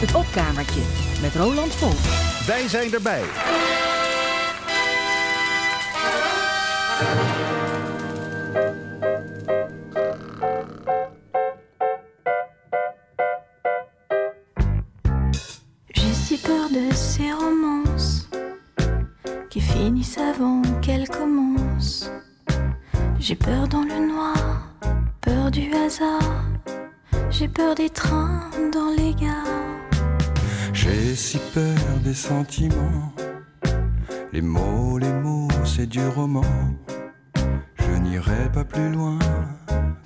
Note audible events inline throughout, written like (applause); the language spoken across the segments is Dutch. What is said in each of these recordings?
Het opkamertje met Roland Volk. Wij zijn erbij. J'ai si peur de ces romances qui finissent avant qu'elles commencent. J'ai peur dans le noir, peur du hasard. J'ai peur des trains si peur des sentiments. Les mots, les mots, c'est du roman. Je n'irai pas plus loin,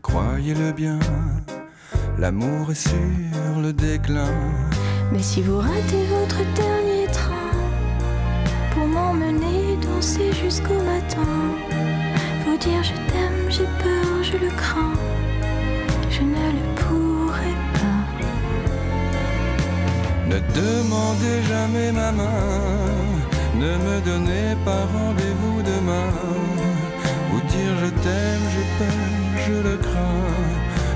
croyez-le bien. L'amour est sur le déclin. Mais si vous ratez votre dernier train pour m'emmener danser jusqu'au matin, vous dire je t'aime, j'ai peur, je le crains, Ne demandez jamais ma main, ne me donnez pas rendez-vous demain. Vous dire je t'aime, j'ai peur, je le crains,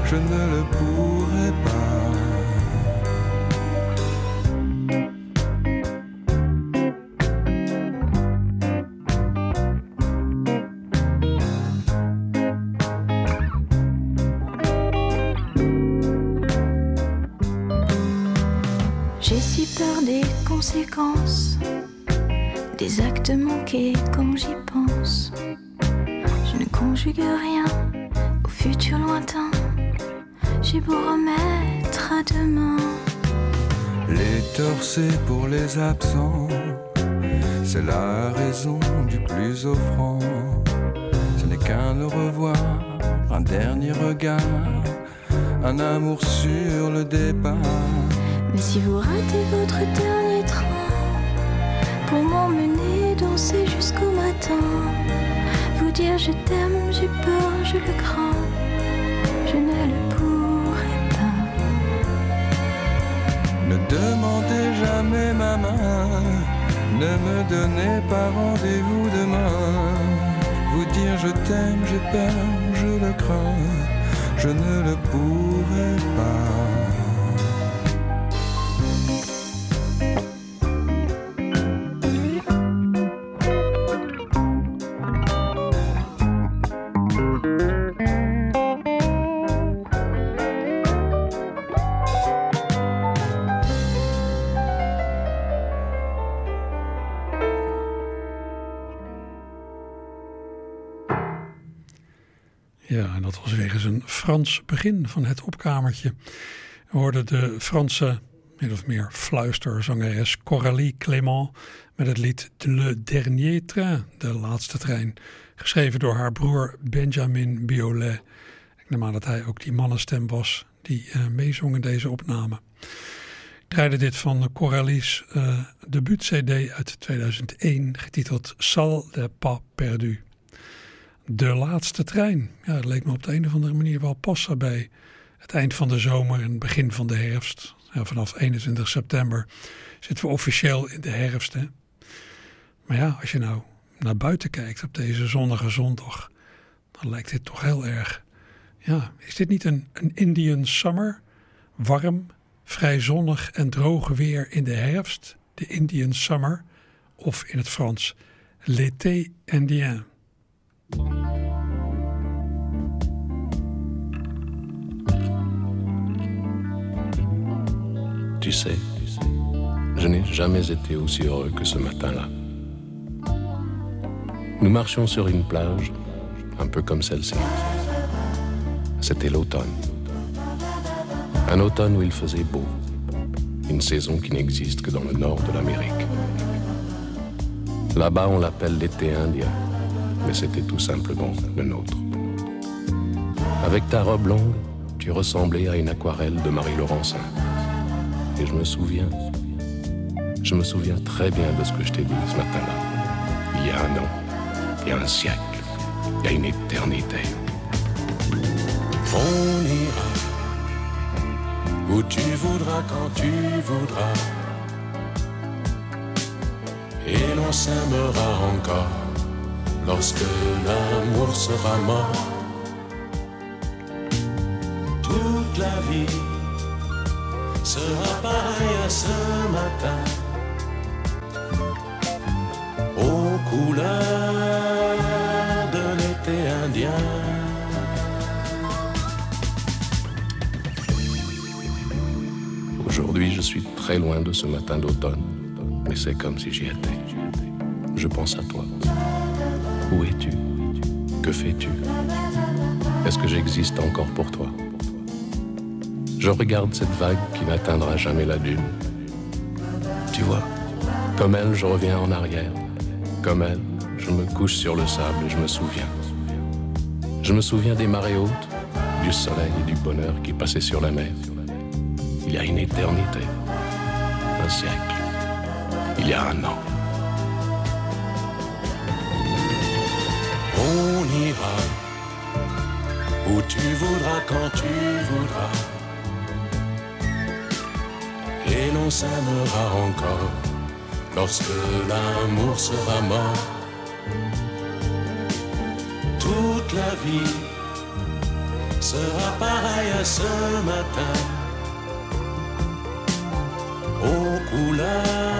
je ne le pourrai pas. Manqués quand j'y pense. Je ne conjugue rien au futur lointain. J'ai beau remettre à demain. Les torsés pour les absents, c'est la raison du plus offrant. Ce n'est qu'un au revoir, un dernier regard, un amour sur le départ. Mais si vous ratez votre dernier vous dire je t'aime, j'ai peur, je le crains, je ne le pourrai pas. Ne demandez jamais ma main, ne me donnez pas rendez-vous demain. Vous dire je t'aime, j'ai peur, je le crains, je ne le pourrai pas. Frans begin van het opkamertje. We hoorden de Franse, min of meer fluisterzangeres Coralie Clément met het lied Le Dernier Train, de laatste trein. Geschreven door haar broer Benjamin Biolay. Ik neem aan dat hij ook die mannenstem was die uh, meezong in deze opname. Ik draaide dit van Coralie's uh, debuut-cd uit 2001, getiteld Salle de Pas Perdu. De laatste trein. Ja, dat leek me op de een of andere manier wel passen bij het eind van de zomer en begin van de herfst. Ja, vanaf 21 september zitten we officieel in de herfst. Hè? Maar ja, als je nou naar buiten kijkt op deze zonnige zondag, dan lijkt dit toch heel erg. Ja, is dit niet een, een Indian summer? Warm, vrij zonnig en droog weer in de herfst, de Indian summer, of in het Frans, l'été indien. Tu sais, je n'ai jamais été aussi heureux que ce matin-là. Nous marchions sur une plage, un peu comme celle-ci. C'était l'automne. Un automne où il faisait beau. Une saison qui n'existe que dans le nord de l'Amérique. Là-bas, on l'appelle l'été indien, mais c'était tout simplement le nôtre. Avec ta robe longue, tu ressemblais à une aquarelle de Marie Laurencin. Et je me souviens, je me souviens très bien de ce que je t'ai dit ce matin-là. Il y a un an, il y a un siècle, il y a une éternité. On ira où tu voudras quand tu voudras. Et l'on s'aimera encore lorsque l'amour sera mort. Toute la vie sera pareille à ce matin aux couleurs de l'été indien. Aujourd'hui, je suis très loin de ce matin d'automne, mais c'est comme si j'y étais. Je pense à toi. Où es-tu? Que fais-tu? Est-ce que j'existe encore pour toi? Je regarde cette vague qui n'atteindra jamais la dune. Tu vois, comme elle, je reviens en arrière. Comme elle, je me couche sur le sable et je me souviens. Je me souviens des marées hautes, du soleil et du bonheur qui passaient sur la mer. Il y a une éternité, un siècle, il y a un an. Où tu voudras quand tu voudras. Et l'on s'aimera encore lorsque l'amour sera mort. Toute la vie sera pareille à ce matin aux couleurs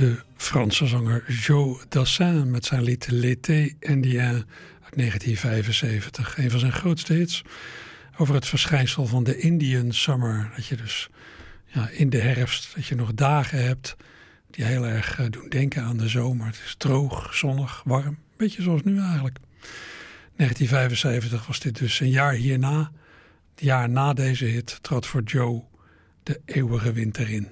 De Franse zanger Joe Dassin met zijn lied L'été indien uit 1975. Een van zijn grootste hits over het verschijnsel van de Indian Summer. Dat je dus ja, in de herfst, dat je nog dagen hebt die heel erg eh, doen denken aan de zomer. Het is droog, zonnig, warm. Beetje zoals nu eigenlijk. 1975 was dit dus een jaar hierna. Het jaar na deze hit trad voor Joe de eeuwige winter in.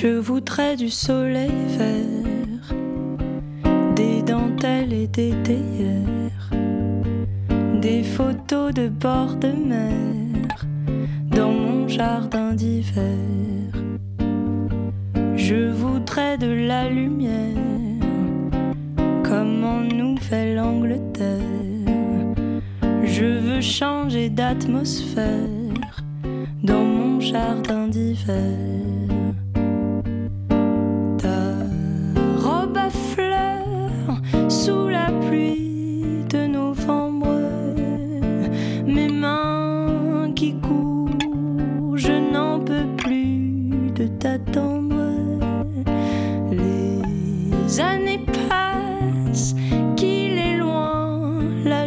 Je voudrais du soleil vert, des dentelles et des théières, des photos de bord de mer dans mon jardin d'hiver. Je voudrais de la lumière comme en Nouvelle-Angleterre. Je veux changer d'atmosphère dans mon jardin d'hiver.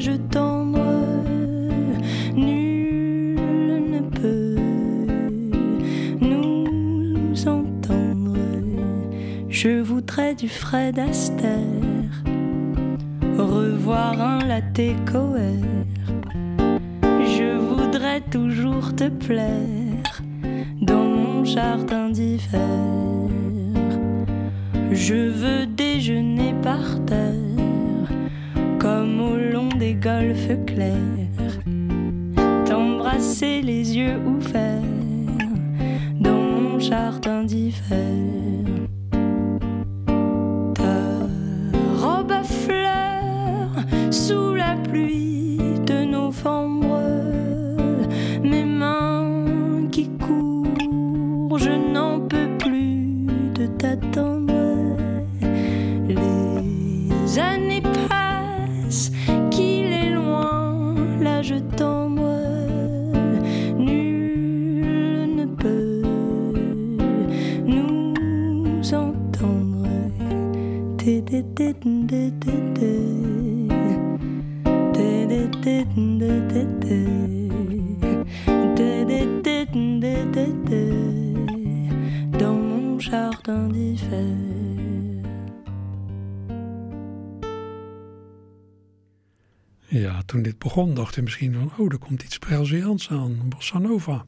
L'âge tendre, nul ne peut nous entendre. Je voudrais du Fred Astaire, revoir un latte coer. Je voudrais toujours te plaire dans mon jardin d'hiver. Je veux déjeuner des golfes clairs, t'embrasser les yeux ouverts dans mon jardin d'hiver. Begon, dacht ik misschien van, oh, er komt iets Braziliaans aan, bossa nova.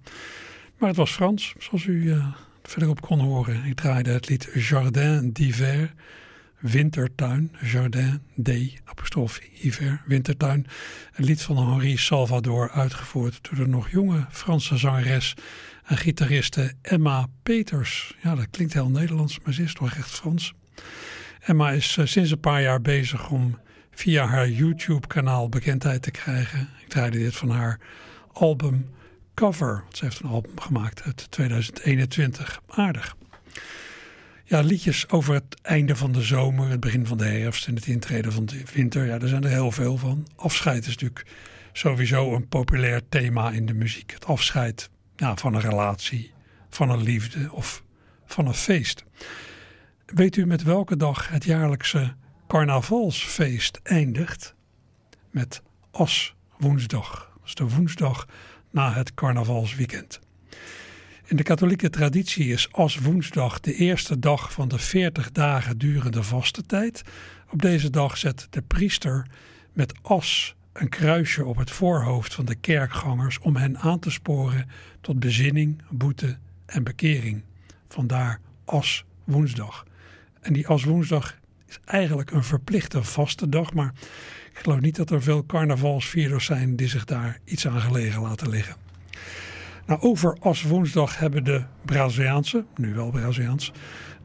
Maar het was Frans, zoals u uh, verderop kon horen. Ik draaide het lied Jardin d'hiver, wintertuin, Jardin D, apostrof hiver, wintertuin. Een lied van Henri Salvador, uitgevoerd door de nog jonge Franse zangeres en gitariste Emma Peters. Ja, dat klinkt heel Nederlands, maar ze is toch echt Frans. Emma is uh, sinds een paar jaar bezig om via haar YouTube-kanaal bekendheid te krijgen. Ik draaide dit van haar album Cover. Ze heeft een album gemaakt uit 2021. Aardig. Ja, liedjes over het einde van de zomer, het begin van de herfst en het intreden van de winter. Ja, daar zijn er heel veel van. Afscheid is natuurlijk sowieso een populair thema in de muziek. Het afscheid ja, van een relatie, van een liefde of van een feest. Weet u met welke dag het jaarlijkse carnavalsfeest eindigt met As woensdag. Dat is de woensdag na het carnavalsweekend. In de katholieke traditie is As woensdag de eerste dag van de 40 dagen durende vastentijd. Op deze dag zet de priester met as een kruisje op het voorhoofd van de kerkgangers om hen aan te sporen tot bezinning, boete en bekering. Vandaar as woensdag. En die as woensdag eigenlijk een verplichte vaste dag. Maar ik geloof niet dat er veel carnavalsvierders zijn die zich daar iets aan gelegen laten liggen. Nou, over als woensdag hebben de Braziliaanse, nu wel Braziliaans,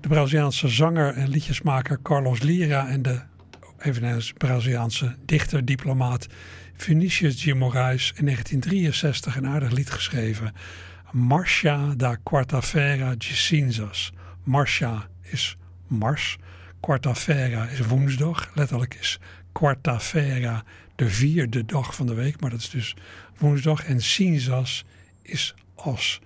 de Braziliaanse zanger en liedjesmaker Carlos Lira en de eveneens Braziliaanse dichter, diplomaat Vinicius de Moraes in 1963 een aardig lied geschreven. Marcha da Quarta-feira de Cinzas. Marcha is mars Quarta-feira is woensdag. Letterlijk is Quarta-feira de vierde dag van de week. Maar dat is dus woensdag. En Cinzas is as.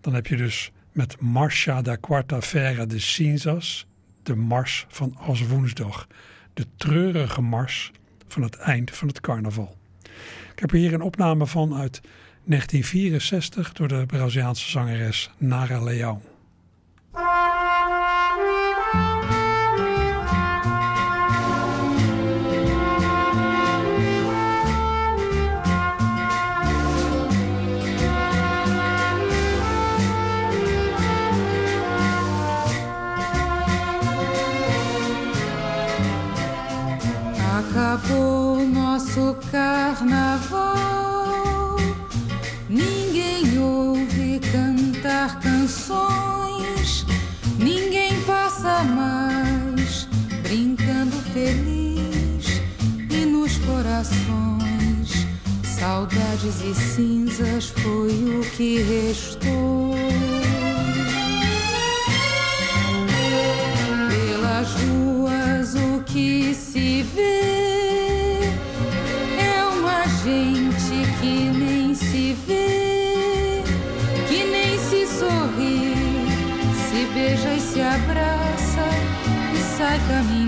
Dan heb je dus met Marcha da Quarta-feira de Cinzas. De mars van as woensdag. De treurige mars van het eind van het carnaval. Ik heb hier een opname van uit 1964 door de Braziliaanse zangeres Nara Leão. Saudades e cinzas foi o que restou. Pelas ruas, o que se vê gente que nem se vê, que nem se sorri, se beija e se abraça e sai caminhando,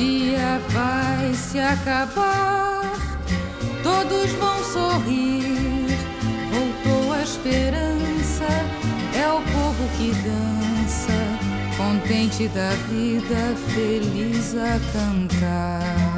dia vai se acabar, todos vão sorrir. Voltou a esperança, é o povo que dança, contente da vida, feliz a cantar.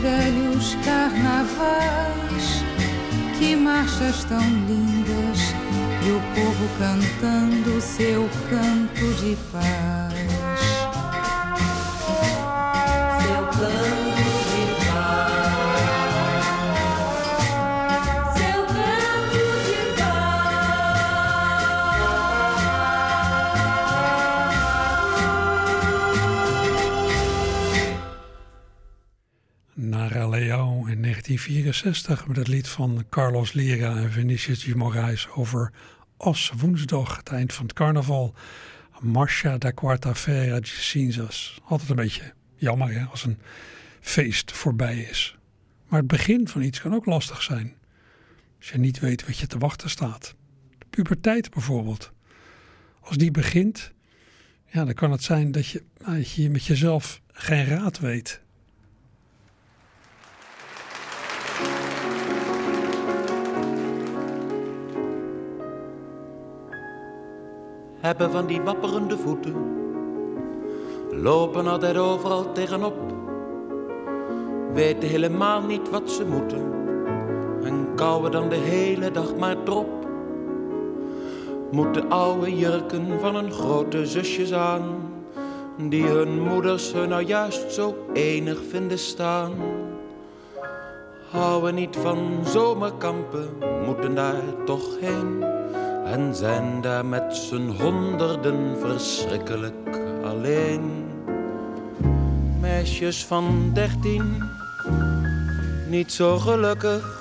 Velhos carnavais. Que marchas tão lindas e o povo cantando seu canto de paz. 1964 met het lied van Carlos Lira en Vinicius de Moraes over Os woensdag, het eind van het carnaval. Marcha da Quarta-feira de Cinzas. Altijd een beetje jammer hè, als een feest voorbij is. Maar het begin van iets kan ook lastig zijn. Als je niet weet wat je te wachten staat. De puberteit bijvoorbeeld. Als die begint, ja, dan kan het zijn dat je, dat je met jezelf geen raad weet. Hebben van die wapperende voeten. Lopen altijd overal tegenop, weten helemaal niet wat ze moeten. En kouwen dan de hele dag maar drop. Moeten oude jurken van hun grote zusjes aan, die hun moeders hun nou juist zo enig vinden staan. Houden niet van zomerkampen, moeten daar toch heen en zijn daar met z'n honderden verschrikkelijk alleen. Meisjes van dertien, niet zo gelukkig.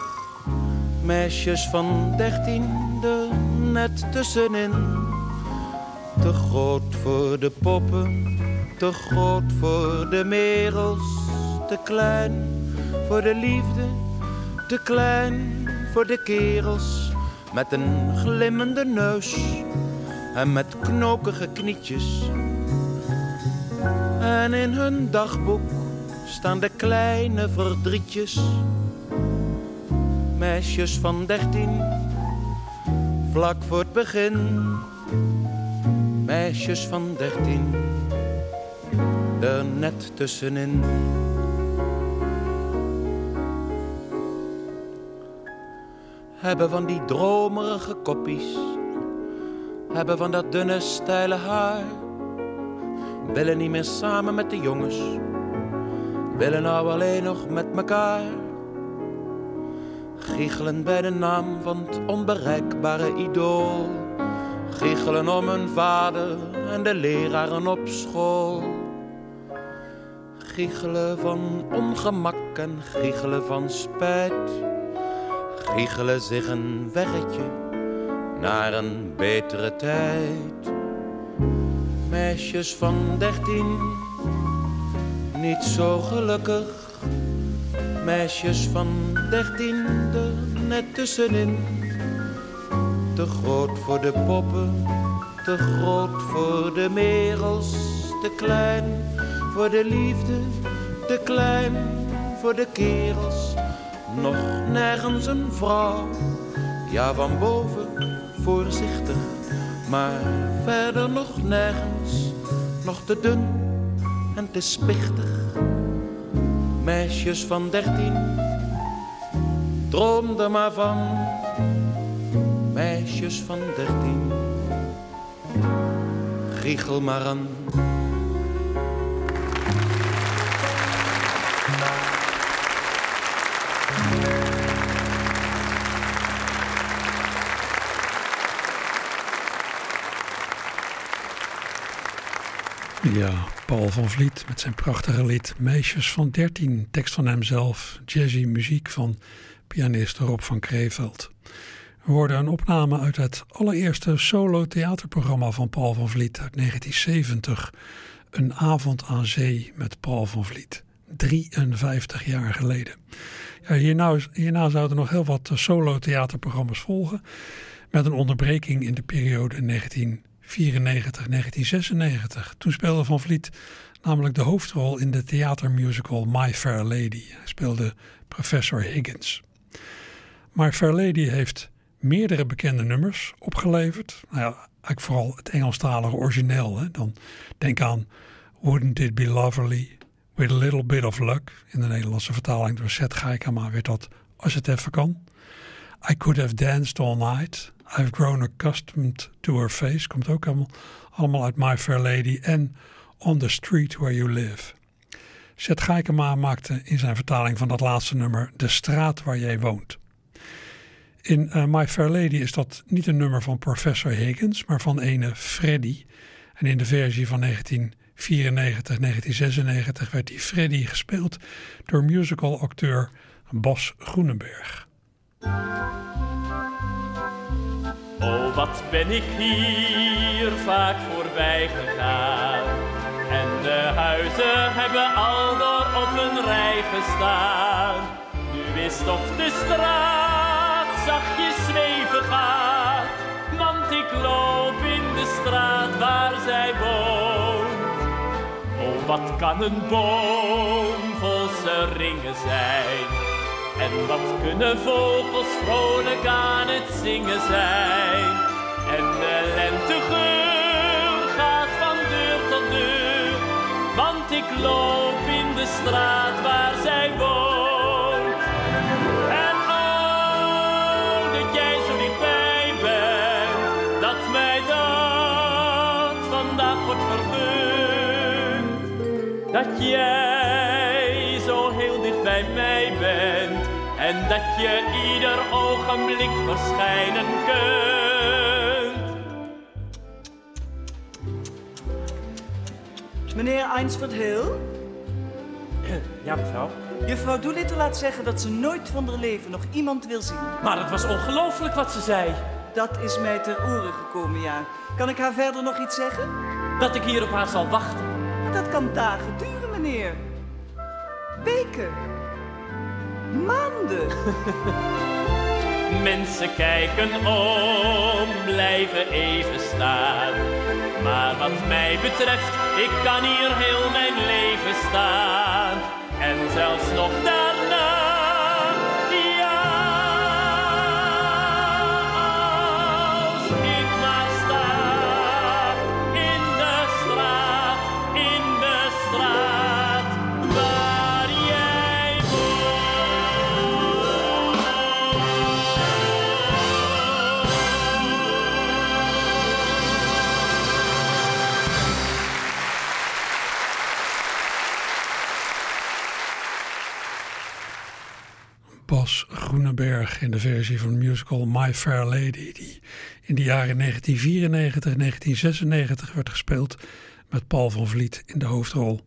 Meisjes van dertien, er net tussenin. Te groot voor de poppen, te groot voor de merels. Te klein voor de liefde, te klein voor de kerels met een glimmende neus en met knokige knietjes. En in hun dagboek staan de kleine verdrietjes. Meisjes van dertien, vlak voor het begin. Meisjes van dertien, er net tussenin. Hebben van die dromerige koppies, hebben van dat dunne steile haar, willen niet meer samen met de jongens, willen nou alleen nog met mekaar. Giechelen bij de naam van het onbereikbare idool, giechelen om hun vader en de leraren op school. Giechelen van ongemak en giechelen van spijt giechelen zich een weggetje naar een betere tijd. Meisjes van dertien, niet zo gelukkig. Meisjes van dertien, er net tussenin. Te groot voor de poppen, te groot voor de merels. Te klein voor de liefde, te klein voor de kerels nog nergens een vrouw. Ja, van boven voorzichtig, maar verder nog nergens. Nog te dun en te spichtig. Meisjes van dertien, droom er maar van. Meisjes van dertien, giechel maar aan. Ja, Paul van Vliet met zijn prachtige lied Meisjes van 13, tekst van hemzelf, jazzy muziek van pianist Rob van Kreeveld. We hoorden een opname uit het allereerste solo theaterprogramma van Paul van Vliet uit 1970. Een avond aan zee met Paul van Vliet. 53 jaar geleden. Ja, hierna, zouden nog heel wat solo theaterprogramma's volgen. Met een onderbreking in de periode 19 94, 1996. Toen speelde Van Vliet namelijk de hoofdrol in de theatermusical My Fair Lady. Hij speelde professor Higgins. My Fair Lady heeft meerdere bekende nummers opgeleverd. Nou ja, eigenlijk vooral het Engelstalige origineel. Hè. Dan denk aan Wouldn't It Be Lovely, With a Little Bit of Luck. In de Nederlandse vertaling door Seth Geikama werd dat Als het even kan. I Could Have Danced All Night. I've Grown Accustomed to Her Face komt ook allemaal, allemaal uit My Fair Lady en On the Street Where You Live. Seth Geikema maakte in zijn vertaling van dat laatste nummer De straat waar jij woont. In uh, My Fair Lady is dat niet een nummer van Professor Higgins, maar van ene Freddy. En in de versie van 1994, 1996 werd die Freddy gespeeld door musical-acteur Bas Groenenberg. Oh, wat ben ik hier vaak voorbij gegaan. En de huizen hebben al door op een rij gestaan. Nu is toch de straat zachtjes zweven gaat. Want ik loop in de straat waar zij woont. Oh, wat kan een boom vol zijn ringen zijn en wat kunnen vogels vrolijk aan het zingen zijn. En de lentegeur gaat van deur tot deur. Want ik loop in de straat waar zij woont. En oh, dat jij zo dichtbij bent. Dat mij dat vandaag wordt vergund. Dat jij en dat je ieder ogenblik verschijnen kunt. Meneer Einsford Hill? Ja, mevrouw. Juffrouw Doolittle laat zeggen dat ze nooit van haar leven nog iemand wil zien. Maar het was ongelooflijk wat ze zei. Dat is mij ter oren gekomen, ja. Kan ik haar verder nog iets zeggen? Dat ik hier op haar zal wachten. Dat kan dagen duren, meneer. Weken. Maanden. (laughs) Mensen kijken om, blijven even staan. Maar wat mij betreft, ik kan hier heel mijn leven staan. En zelfs nog daarna. Groeneberg in de versie van de musical My Fair Lady, die in de jaren 1994 en 1996 werd gespeeld met Paul van Vliet in de hoofdrol.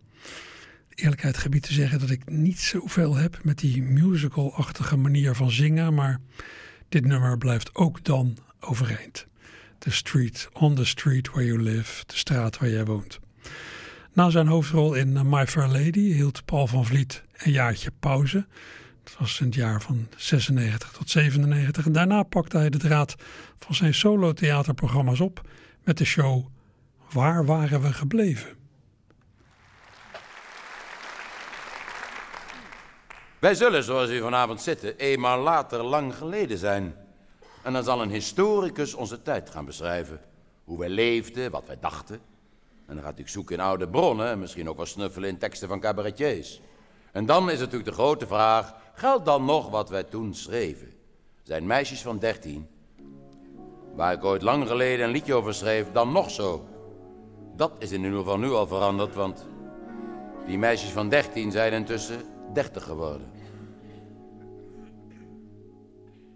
Eerlijkheid gebied te zeggen dat ik niet zoveel heb met die musical-achtige manier van zingen, maar dit nummer blijft ook dan overeind. The street, on the street where you live, de straat waar jij woont. Na zijn hoofdrol in My Fair Lady hield Paul van Vliet een jaartje pauze. Dat was in het jaar van 96 tot 97. En daarna pakte hij de draad van zijn solo-theaterprogramma's op met de show Waar waren we gebleven? Wij zullen, zoals u vanavond zitten, eenmaal later lang geleden zijn. En dan zal een historicus onze tijd gaan beschrijven. Hoe wij leefden, wat wij dachten. En dan gaat hij zoeken in oude bronnen en misschien ook wel snuffelen in teksten van cabaretiers. En dan is natuurlijk de grote vraag, geldt dan nog wat wij toen schreven? Zijn meisjes van dertien, waar ik ooit lang geleden een liedje over schreef, dan nog zo? Dat is in ieder geval nu al veranderd, want die meisjes van dertien zijn intussen dertig geworden.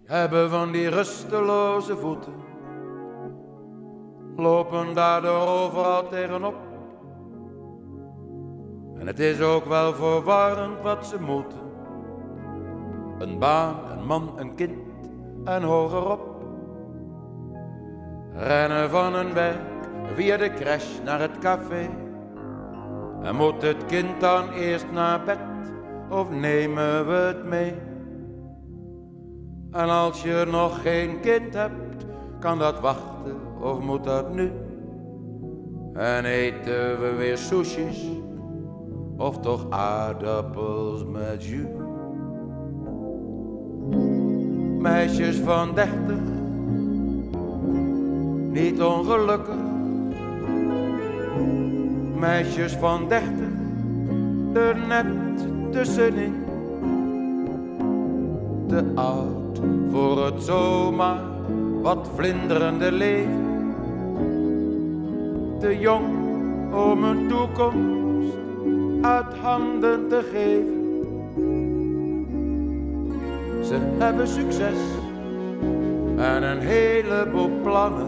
Hebben van die rusteloze voeten, lopen daardoor overal tegenop. En het is ook wel verwarrend wat ze moeten. Een baan, een man, een kind en hogerop. Rennen van een werk via de crash naar het café. En moet het kind dan eerst naar bed of nemen we het mee? En als je nog geen kind hebt, kan dat wachten of moet dat nu? En eten we weer sushis of toch aardappels met jus? Meisjes van dertig, niet ongelukkig. Meisjes van dertig, er net tussenin. Te oud voor het zomaar wat vlinderende leven. Te jong om een toekomst uit handen te geven. Ze hebben succes en een heleboel plannen,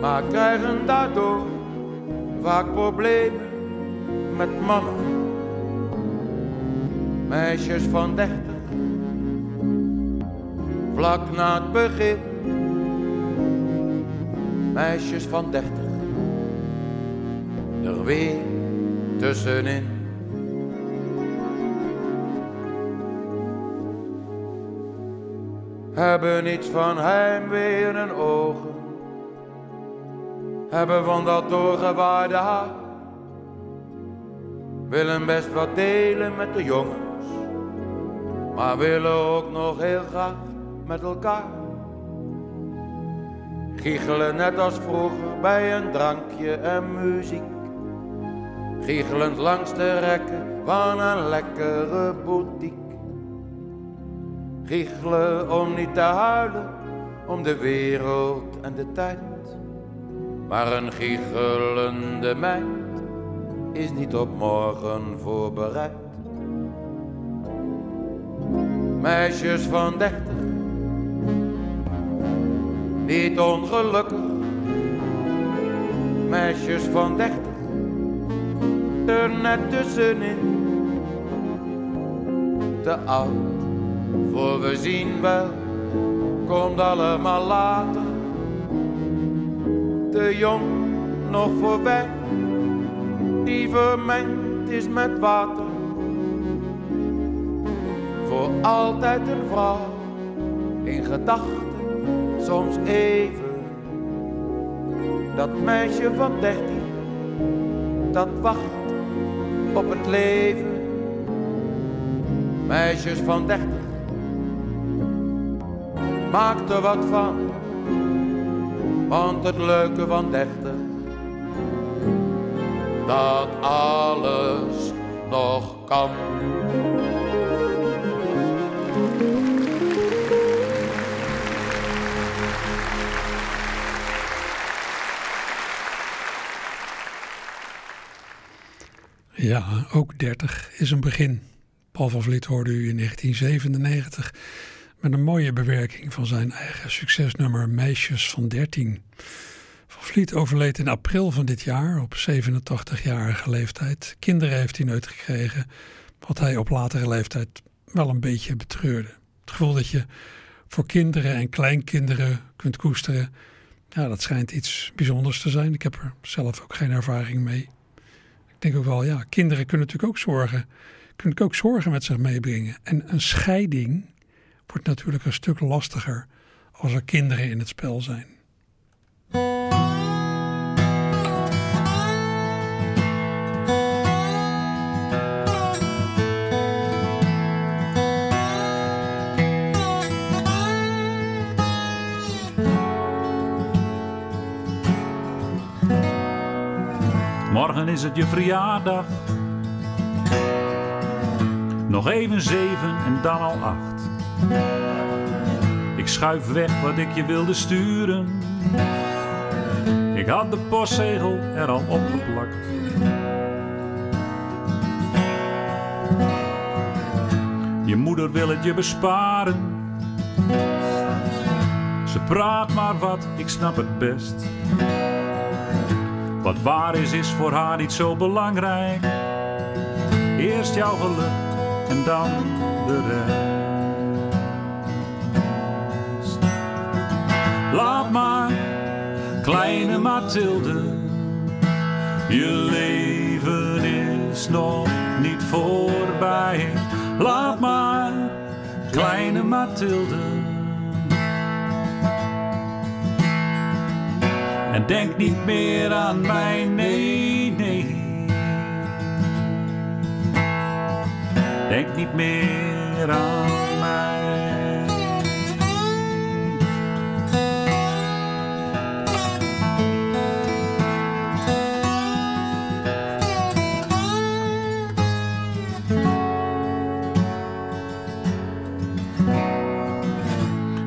maar krijgen daardoor vaak problemen met mannen. Meisjes van dertig, vlak na het begin. Meisjes van dertig, er weer tussenin. Hebben iets van heimwee in ogen. Hebben van dat doorgewaarde haar. Willen best wat delen met de jongens. Maar willen ook nog heel graag met elkaar. Giechelen net als vroeger bij een drankje en muziek. Giechelend langs de rekken van een lekkere boutique. Giechelen om niet te huilen, om de wereld en de tijd. Maar een giechelende meid is niet op morgen voorbereid. Meisjes van dertig, niet ongelukkig. Meisjes van dertig, er net tussenin. Te oud voor we zien wel, komt allemaal later. Te jong nog voorbij, die vermengd is met water. Voor altijd een vrouw, in gedachten, soms even. Dat meisje van dertien, dat wacht op het leven. Meisjes van dertig maak er wat van. Want het leuke van dertig, dat alles nog kan. Ja, ook 30 is een begin. Paul van Vliet hoorde u in 1997 met een mooie bewerking van zijn eigen succesnummer Meisjes van 13. Van Vliet overleed in april van dit jaar op 87-jarige leeftijd. Kinderen heeft hij nooit gekregen, wat hij op latere leeftijd wel een beetje betreurde. Het gevoel dat je voor kinderen en kleinkinderen kunt koesteren, ja, dat schijnt iets bijzonders te zijn. Ik heb er zelf ook geen ervaring mee. Denk ook wel, ja, kinderen kunnen natuurlijk ook zorgen, kunnen ook zorgen met zich meebrengen. En een scheiding wordt natuurlijk een stuk lastiger als er kinderen in het spel zijn. Morgen is het je verjaardag. Nog even zeven en dan al acht. Ik schuif weg wat ik je wilde sturen. Ik had de postzegel er al opgeplakt. Je moeder wil het je besparen. Ze praat maar wat, ik snap het best. Wat waar is, is voor haar niet zo belangrijk. Eerst jouw geluk en dan de rest. Laat maar, kleine Mathilde, je leven is nog niet voorbij. Laat maar, kleine Mathilde. En denk niet meer aan mij, nee, nee. Denk niet meer aan mij.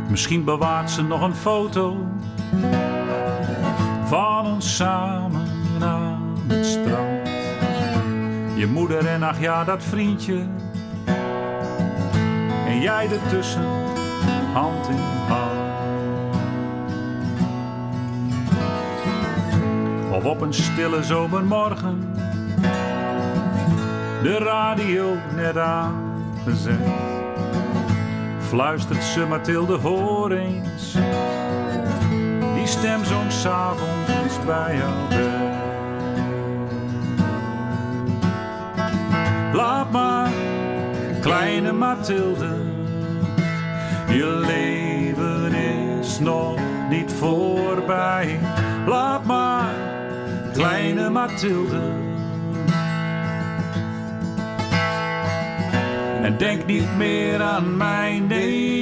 Misschien bewaart ze nog een foto van ons samen aan het strand. Je moeder en ach ja, dat vriendje. En jij ertussen, hand in hand. Of op een stille zomermorgen, de radio net aangezet. Fluistert ze Mathilde. Die stem zong s'avonds bij jou. Laat maar, kleine Mathilde. Je leven is nog niet voorbij. Laat maar, kleine Mathilde. En denk niet meer aan mij, nee.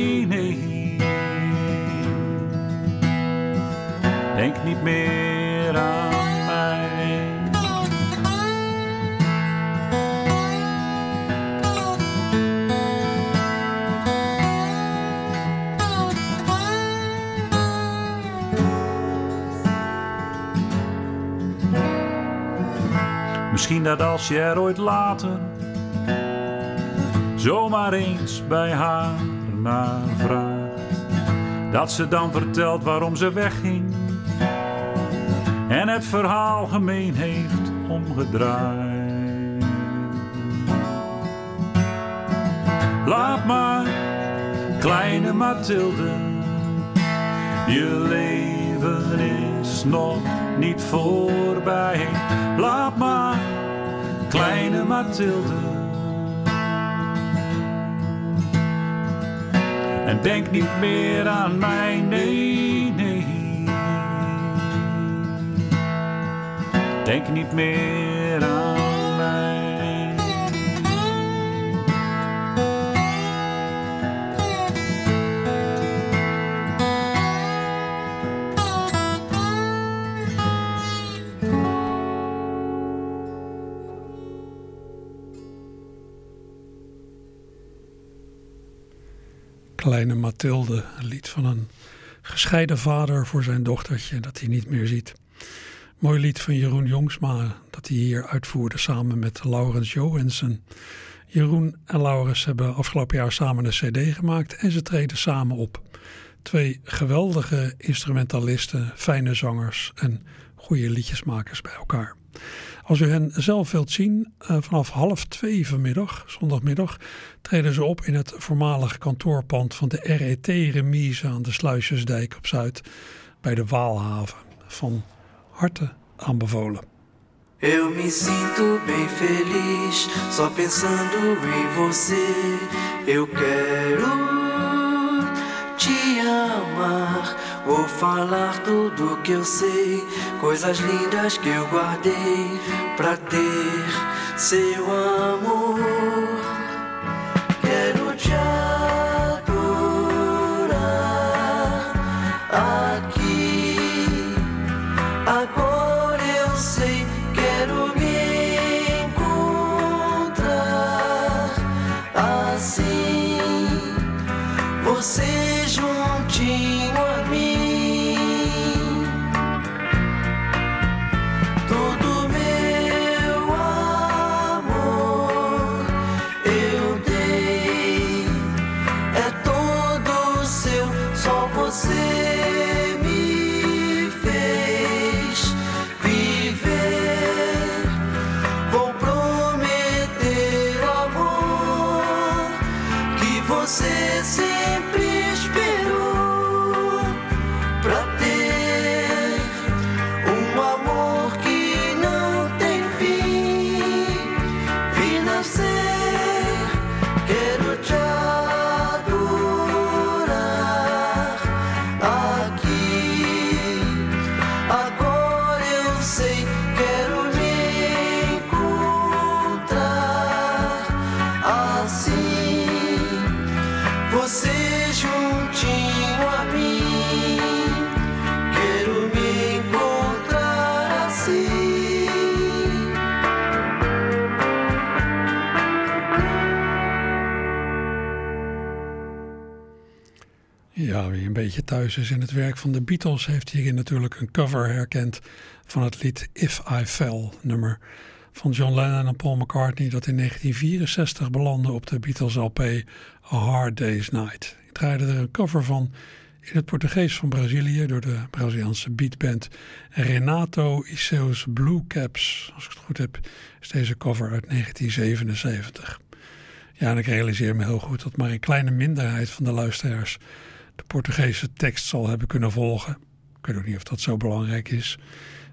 Denk niet meer aan mij. Misschien dat als je er ooit later zomaar eens bij haar naar vraagt, dat ze dan vertelt waarom ze wegging en het verhaal gemeen heeft omgedraaid. Laat maar, kleine Mathilde, je leven is nog niet voorbij. Laat maar, kleine Mathilde. En denk niet meer aan mij, nee, Denk niet meer aan mij. Kleine Mathilde, een lied van een gescheiden vader voor zijn dochtertje dat hij niet meer ziet. Mooi lied van Jeroen Jongsma dat hij hier uitvoerde samen met Laurens Johansen. Jeroen en Laurens hebben afgelopen jaar samen een cd gemaakt en ze treden samen op. Twee geweldige instrumentalisten, fijne zangers en goede liedjesmakers bij elkaar. Als u hen zelf wilt zien, uh, vanaf half twee vanmiddag, zondagmiddag, treden ze op in het voormalige kantoorpand van de RET Remise aan de Sluisjesdijk op Zuid bij de Waalhaven. Van harte aanbevolen. Eu me sinto bem feliz só pensando em você. Eu quero te amar. Vou falar tudo que eu sei, coisas lindas que eu guardei pra ter seu amor. Beetje thuis is in het werk van de Beatles heeft hierin natuurlijk een cover herkend van het lied If I Fell, nummer van John Lennon en Paul McCartney dat in 1964 belandde op de Beatles LP A Hard Day's Night. Ik draaide er een cover van in het Portugees van Brazilië door de Braziliaanse beatband Renato Iseus Blue Caps. Als ik het goed heb, is deze cover uit 1977. Ja, en ik realiseer me heel goed dat maar een kleine minderheid van de luisteraars de Portugese tekst zal hebben kunnen volgen. Ik weet ook niet of dat zo belangrijk is.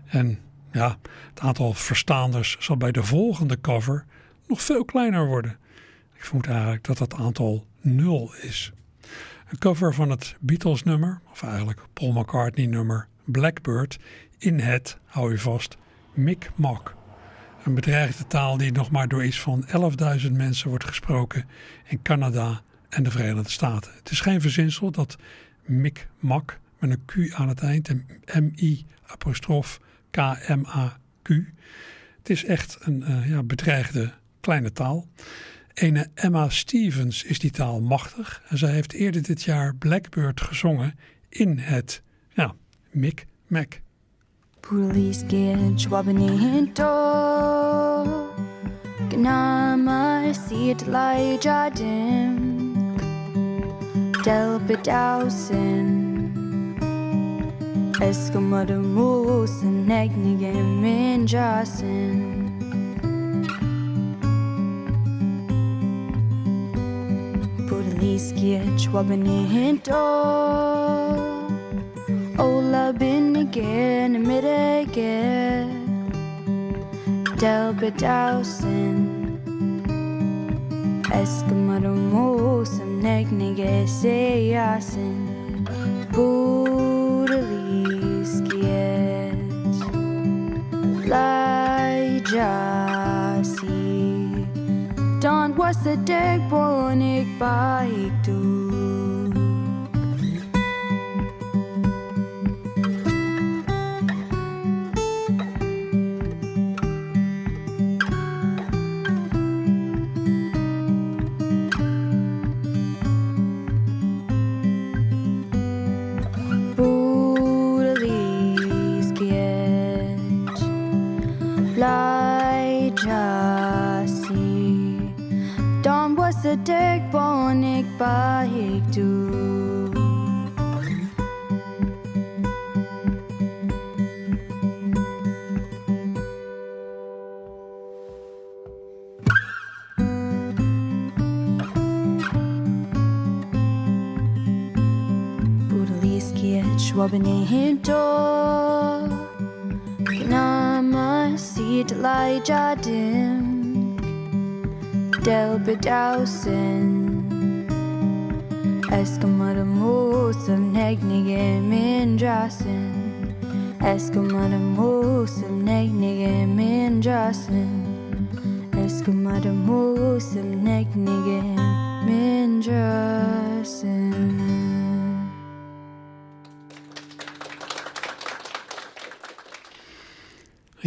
En ja, het aantal verstaanders zal bij de volgende cover nog veel kleiner worden. Ik vermoed eigenlijk dat dat aantal nul is. Een cover van het Beatles nummer, of eigenlijk Paul McCartney nummer Blackbird, in het, hou je vast, Mi'kmaq. Een bedreigde taal die nog maar door iets van 11.000 mensen wordt gesproken in Canada en de Verenigde Staten. Het is geen verzinsel dat Mi'kmaq met een Q aan het eind, en M-I apostrof K-M-A-Q. Het is echt een uh, ja, bedreigde kleine taal. Ene Emma Stevens is die taal machtig en zij heeft eerder dit jaar Blackbird gezongen in het ja, Mi'kmaq. Police get wabanito Gnama siet delbedausen Elsker måtte mosen, nægnigen min jøsen Buddeliskier, tjobben i hintor Ola bin igen i middag Delbedausen Elsker måtte mosen neknigēs ejāsim būrlīs kiet. Laidžāsī, don was the day bonik by. matigpon ikpaik doon. Schwabene hinter Gnama sieht Leid ja dim bedausen Eskimada musim negnige min drasen Eskimada musim negnige min drasen Eskimada musim negnige min drasen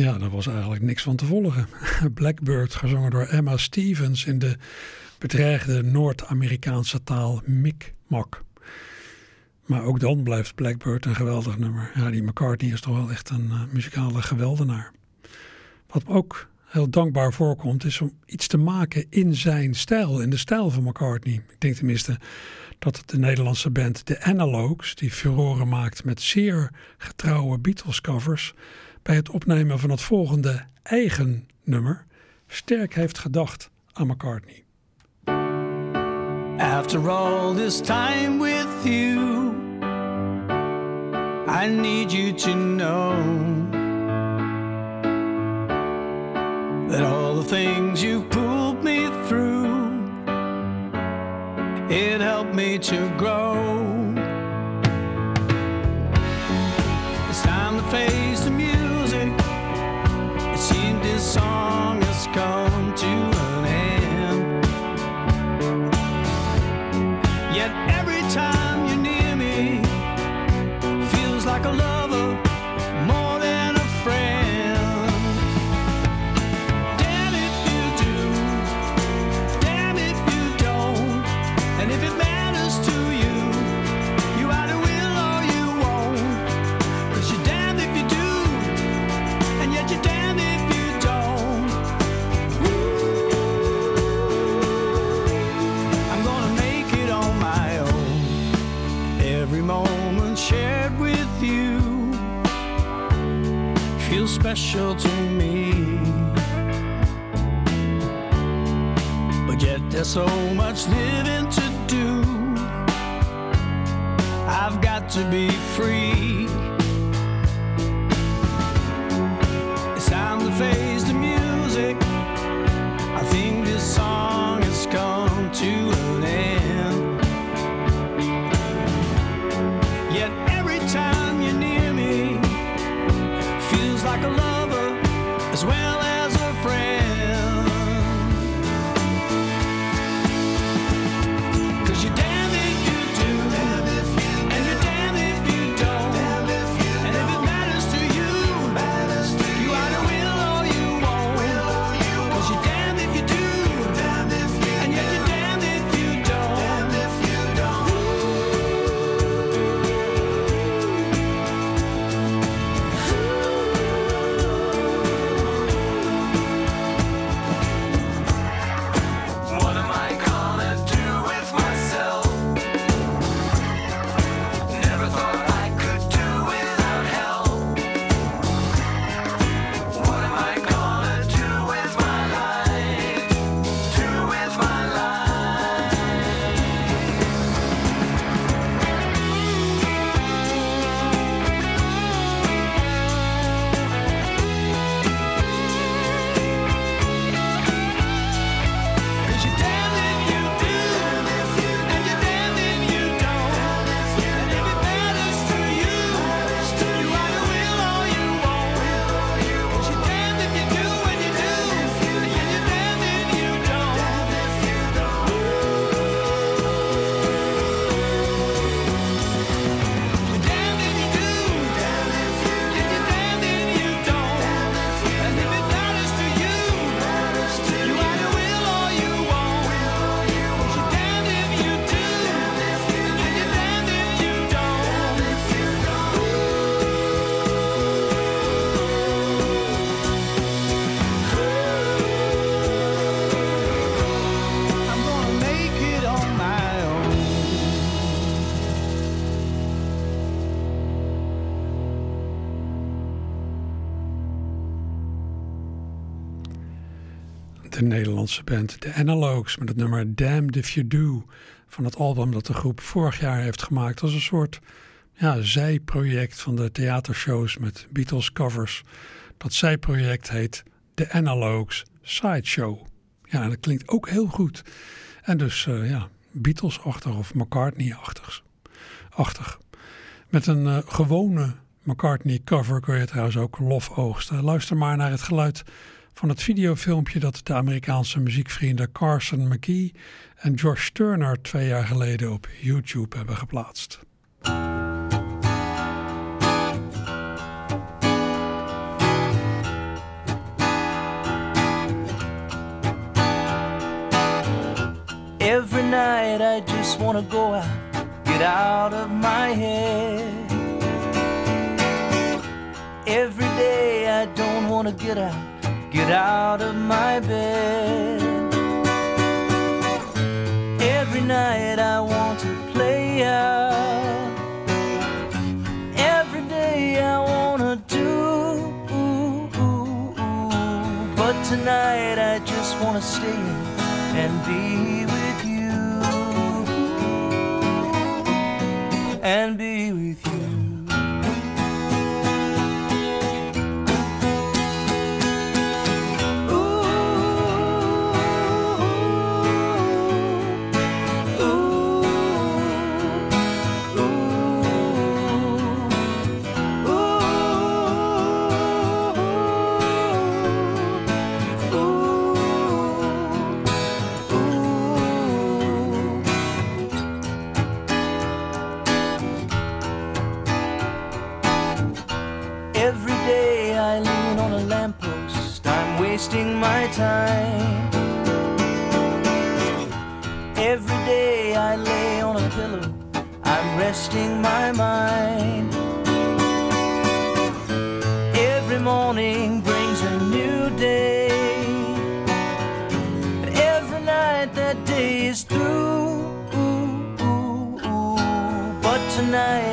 Ja, daar was eigenlijk niks van te volgen. (laughs) Blackbird, gezongen door Emma Stevens in de bedreigde Noord-Amerikaanse taal Mi'kmaq. Maar ook dan blijft Blackbird een geweldig nummer. Ja, die McCartney is toch wel echt een uh, muzikale geweldenaar. Wat me ook heel dankbaar voorkomt, is om iets te maken in zijn stijl, in de stijl van McCartney. Ik denk tenminste dat de Nederlandse band The Analogues, die furoren maakt met zeer getrouwe Beatles covers, bij het opnemen van het volgende eigen nummer sterk heeft gedacht aan McCartney. After all this time with you, I need you to know that all the things you pulled me through, it helped me to grow. It's time to face come to an end. Yet every time you're near me, feels like a lover Nederlandse band The Analogues met het nummer Damned If You Do van het album dat de groep vorig jaar heeft gemaakt als een soort ja, zijproject van de theatershows met Beatles covers. Dat zijproject heet The Analogues Sideshow. Ja, dat klinkt ook heel goed. En dus eh, ja, Beatles-achtig of McCartney-achtig. Achtig. Met een eh, gewone McCartney cover kun je trouwens ook lof oogsten. Luister maar naar het geluid van het videofilmpje dat de Amerikaanse muziekvrienden Carson McGee en Josh Turner twee jaar geleden op YouTube hebben geplaatst. Every night I just wanna go out, get out of my head. Every day I don't wanna get out, get out of my bed. Every night I want to play out. Every day I wanna do. But tonight I just wanna stay and be with you. And be with you. Wasting my time. Every day I lay on a pillow, I'm resting my mind. Every morning brings a new day, and every night that day is through. But tonight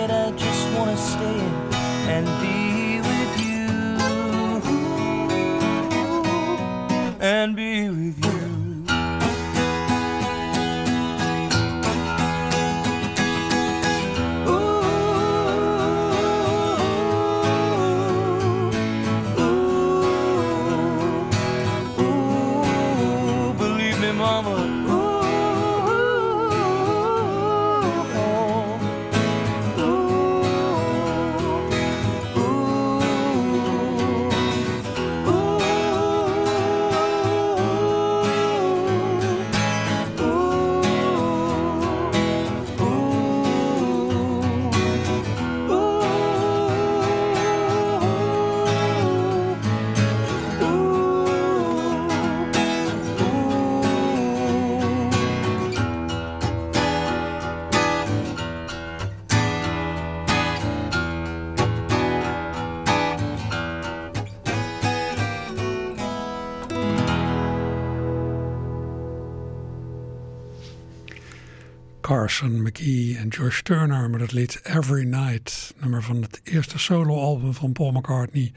Carson McGee en George Turner met het lied Every Night, nummer van het eerste soloalbum van Paul McCartney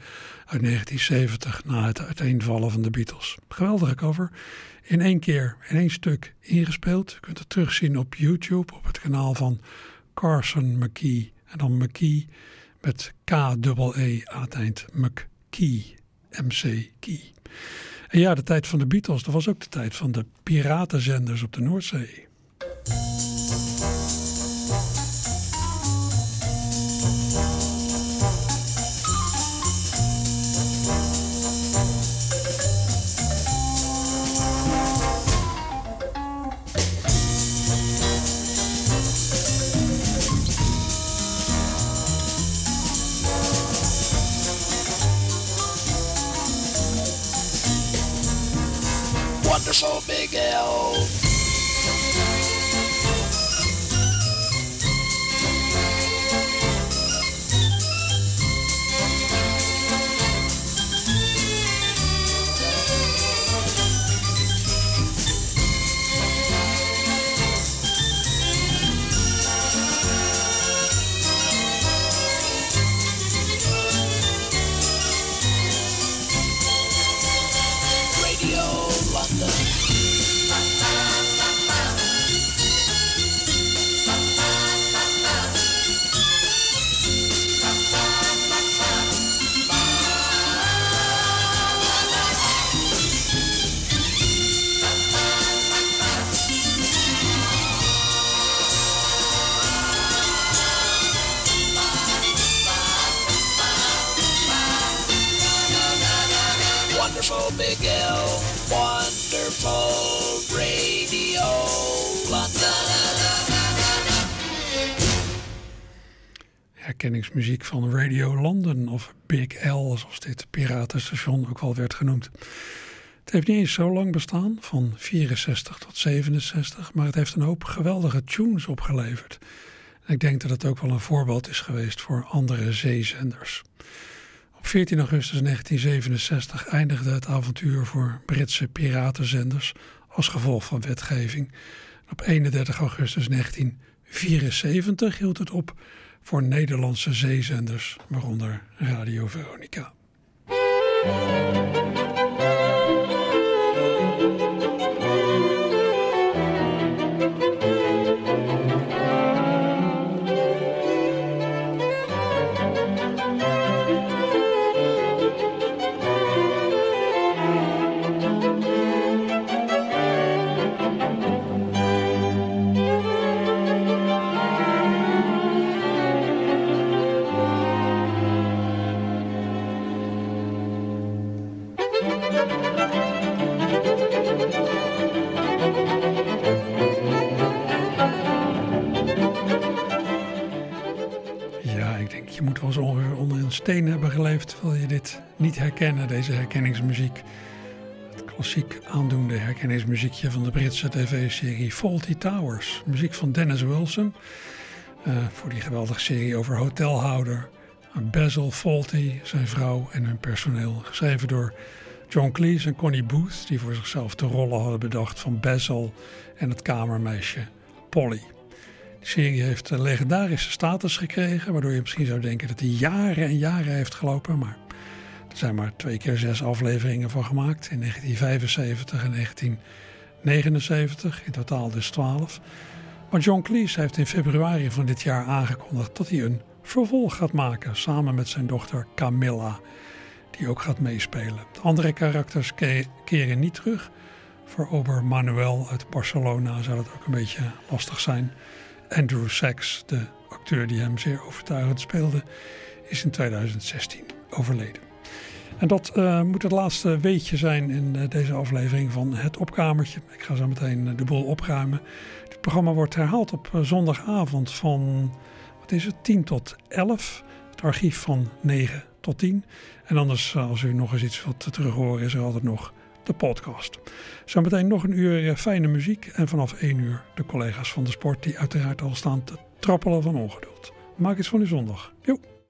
uit 1970 na het uiteenvallen van de Beatles. Geweldige cover, in één keer, in één stuk ingespeeld. Je kunt het terugzien op YouTube op het kanaal van Carson McGee en dan McGee met K-E-E aan het eind, McKee, MC Key. En ja, de tijd van de Beatles, dat was ook de tijd van de piratenzenders op de Noordzee. Herkenningsmuziek van Radio London of Big L, zoals dit piratenstation ook wel werd genoemd. Het heeft niet eens zo lang bestaan, van 64 tot 67, maar het heeft een hoop geweldige tunes opgeleverd. Ik denk dat het ook wel een voorbeeld is geweest voor andere zeezenders. Op 14 augustus 1967 eindigde het avontuur voor Britse piratenzenders als gevolg van wetgeving. Op 31 augustus 1974 hield het op voor Nederlandse zeezenders, waaronder Radio Veronica. Steen hebben geleefd. Wil je dit niet herkennen, deze herkenningsmuziek? Het klassiek aandoende herkenningsmuziekje van de Britse tv-serie Faulty Towers. Muziek van Dennis Wilson. eh, voor die geweldige serie over hotelhouder Basil Fawlty, zijn vrouw en hun personeel. Geschreven door John Cleese en Connie Booth, die voor zichzelf de rollen hadden bedacht van Basil en het kamermeisje Polly. De serie heeft een legendarische status gekregen, waardoor je misschien zou denken dat hij jaren en jaren heeft gelopen. Maar er zijn maar twee keer zes afleveringen van gemaakt, in 1975 en 1979, in totaal dus twaalf. Maar John Cleese heeft in februari van dit jaar aangekondigd dat hij een vervolg gaat maken, samen met zijn dochter Camilla, die ook gaat meespelen. De andere karakters ke- keren niet terug. Voor Ober Manuel uit Barcelona zou dat ook een beetje lastig zijn. Andrew Sachs, de acteur die hem zeer overtuigend speelde, is in 2016 overleden. En dat eh, moet het laatste weetje zijn in eh, deze aflevering van Het Opkamertje. Ik ga zo meteen eh, de boel opruimen. Dit programma wordt herhaald op zondagavond van, wat is het, 10 tot 11. Het archief van 9 tot 10. En anders, als u nog eens iets wilt terug horen, is er altijd nog de podcast. Zometeen nog een uur eh, fijne muziek. En vanaf 1 uur de collega's van de sport die uiteraard al staan te trappelen van ongeduld. Maak iets van uw zondag. Joep.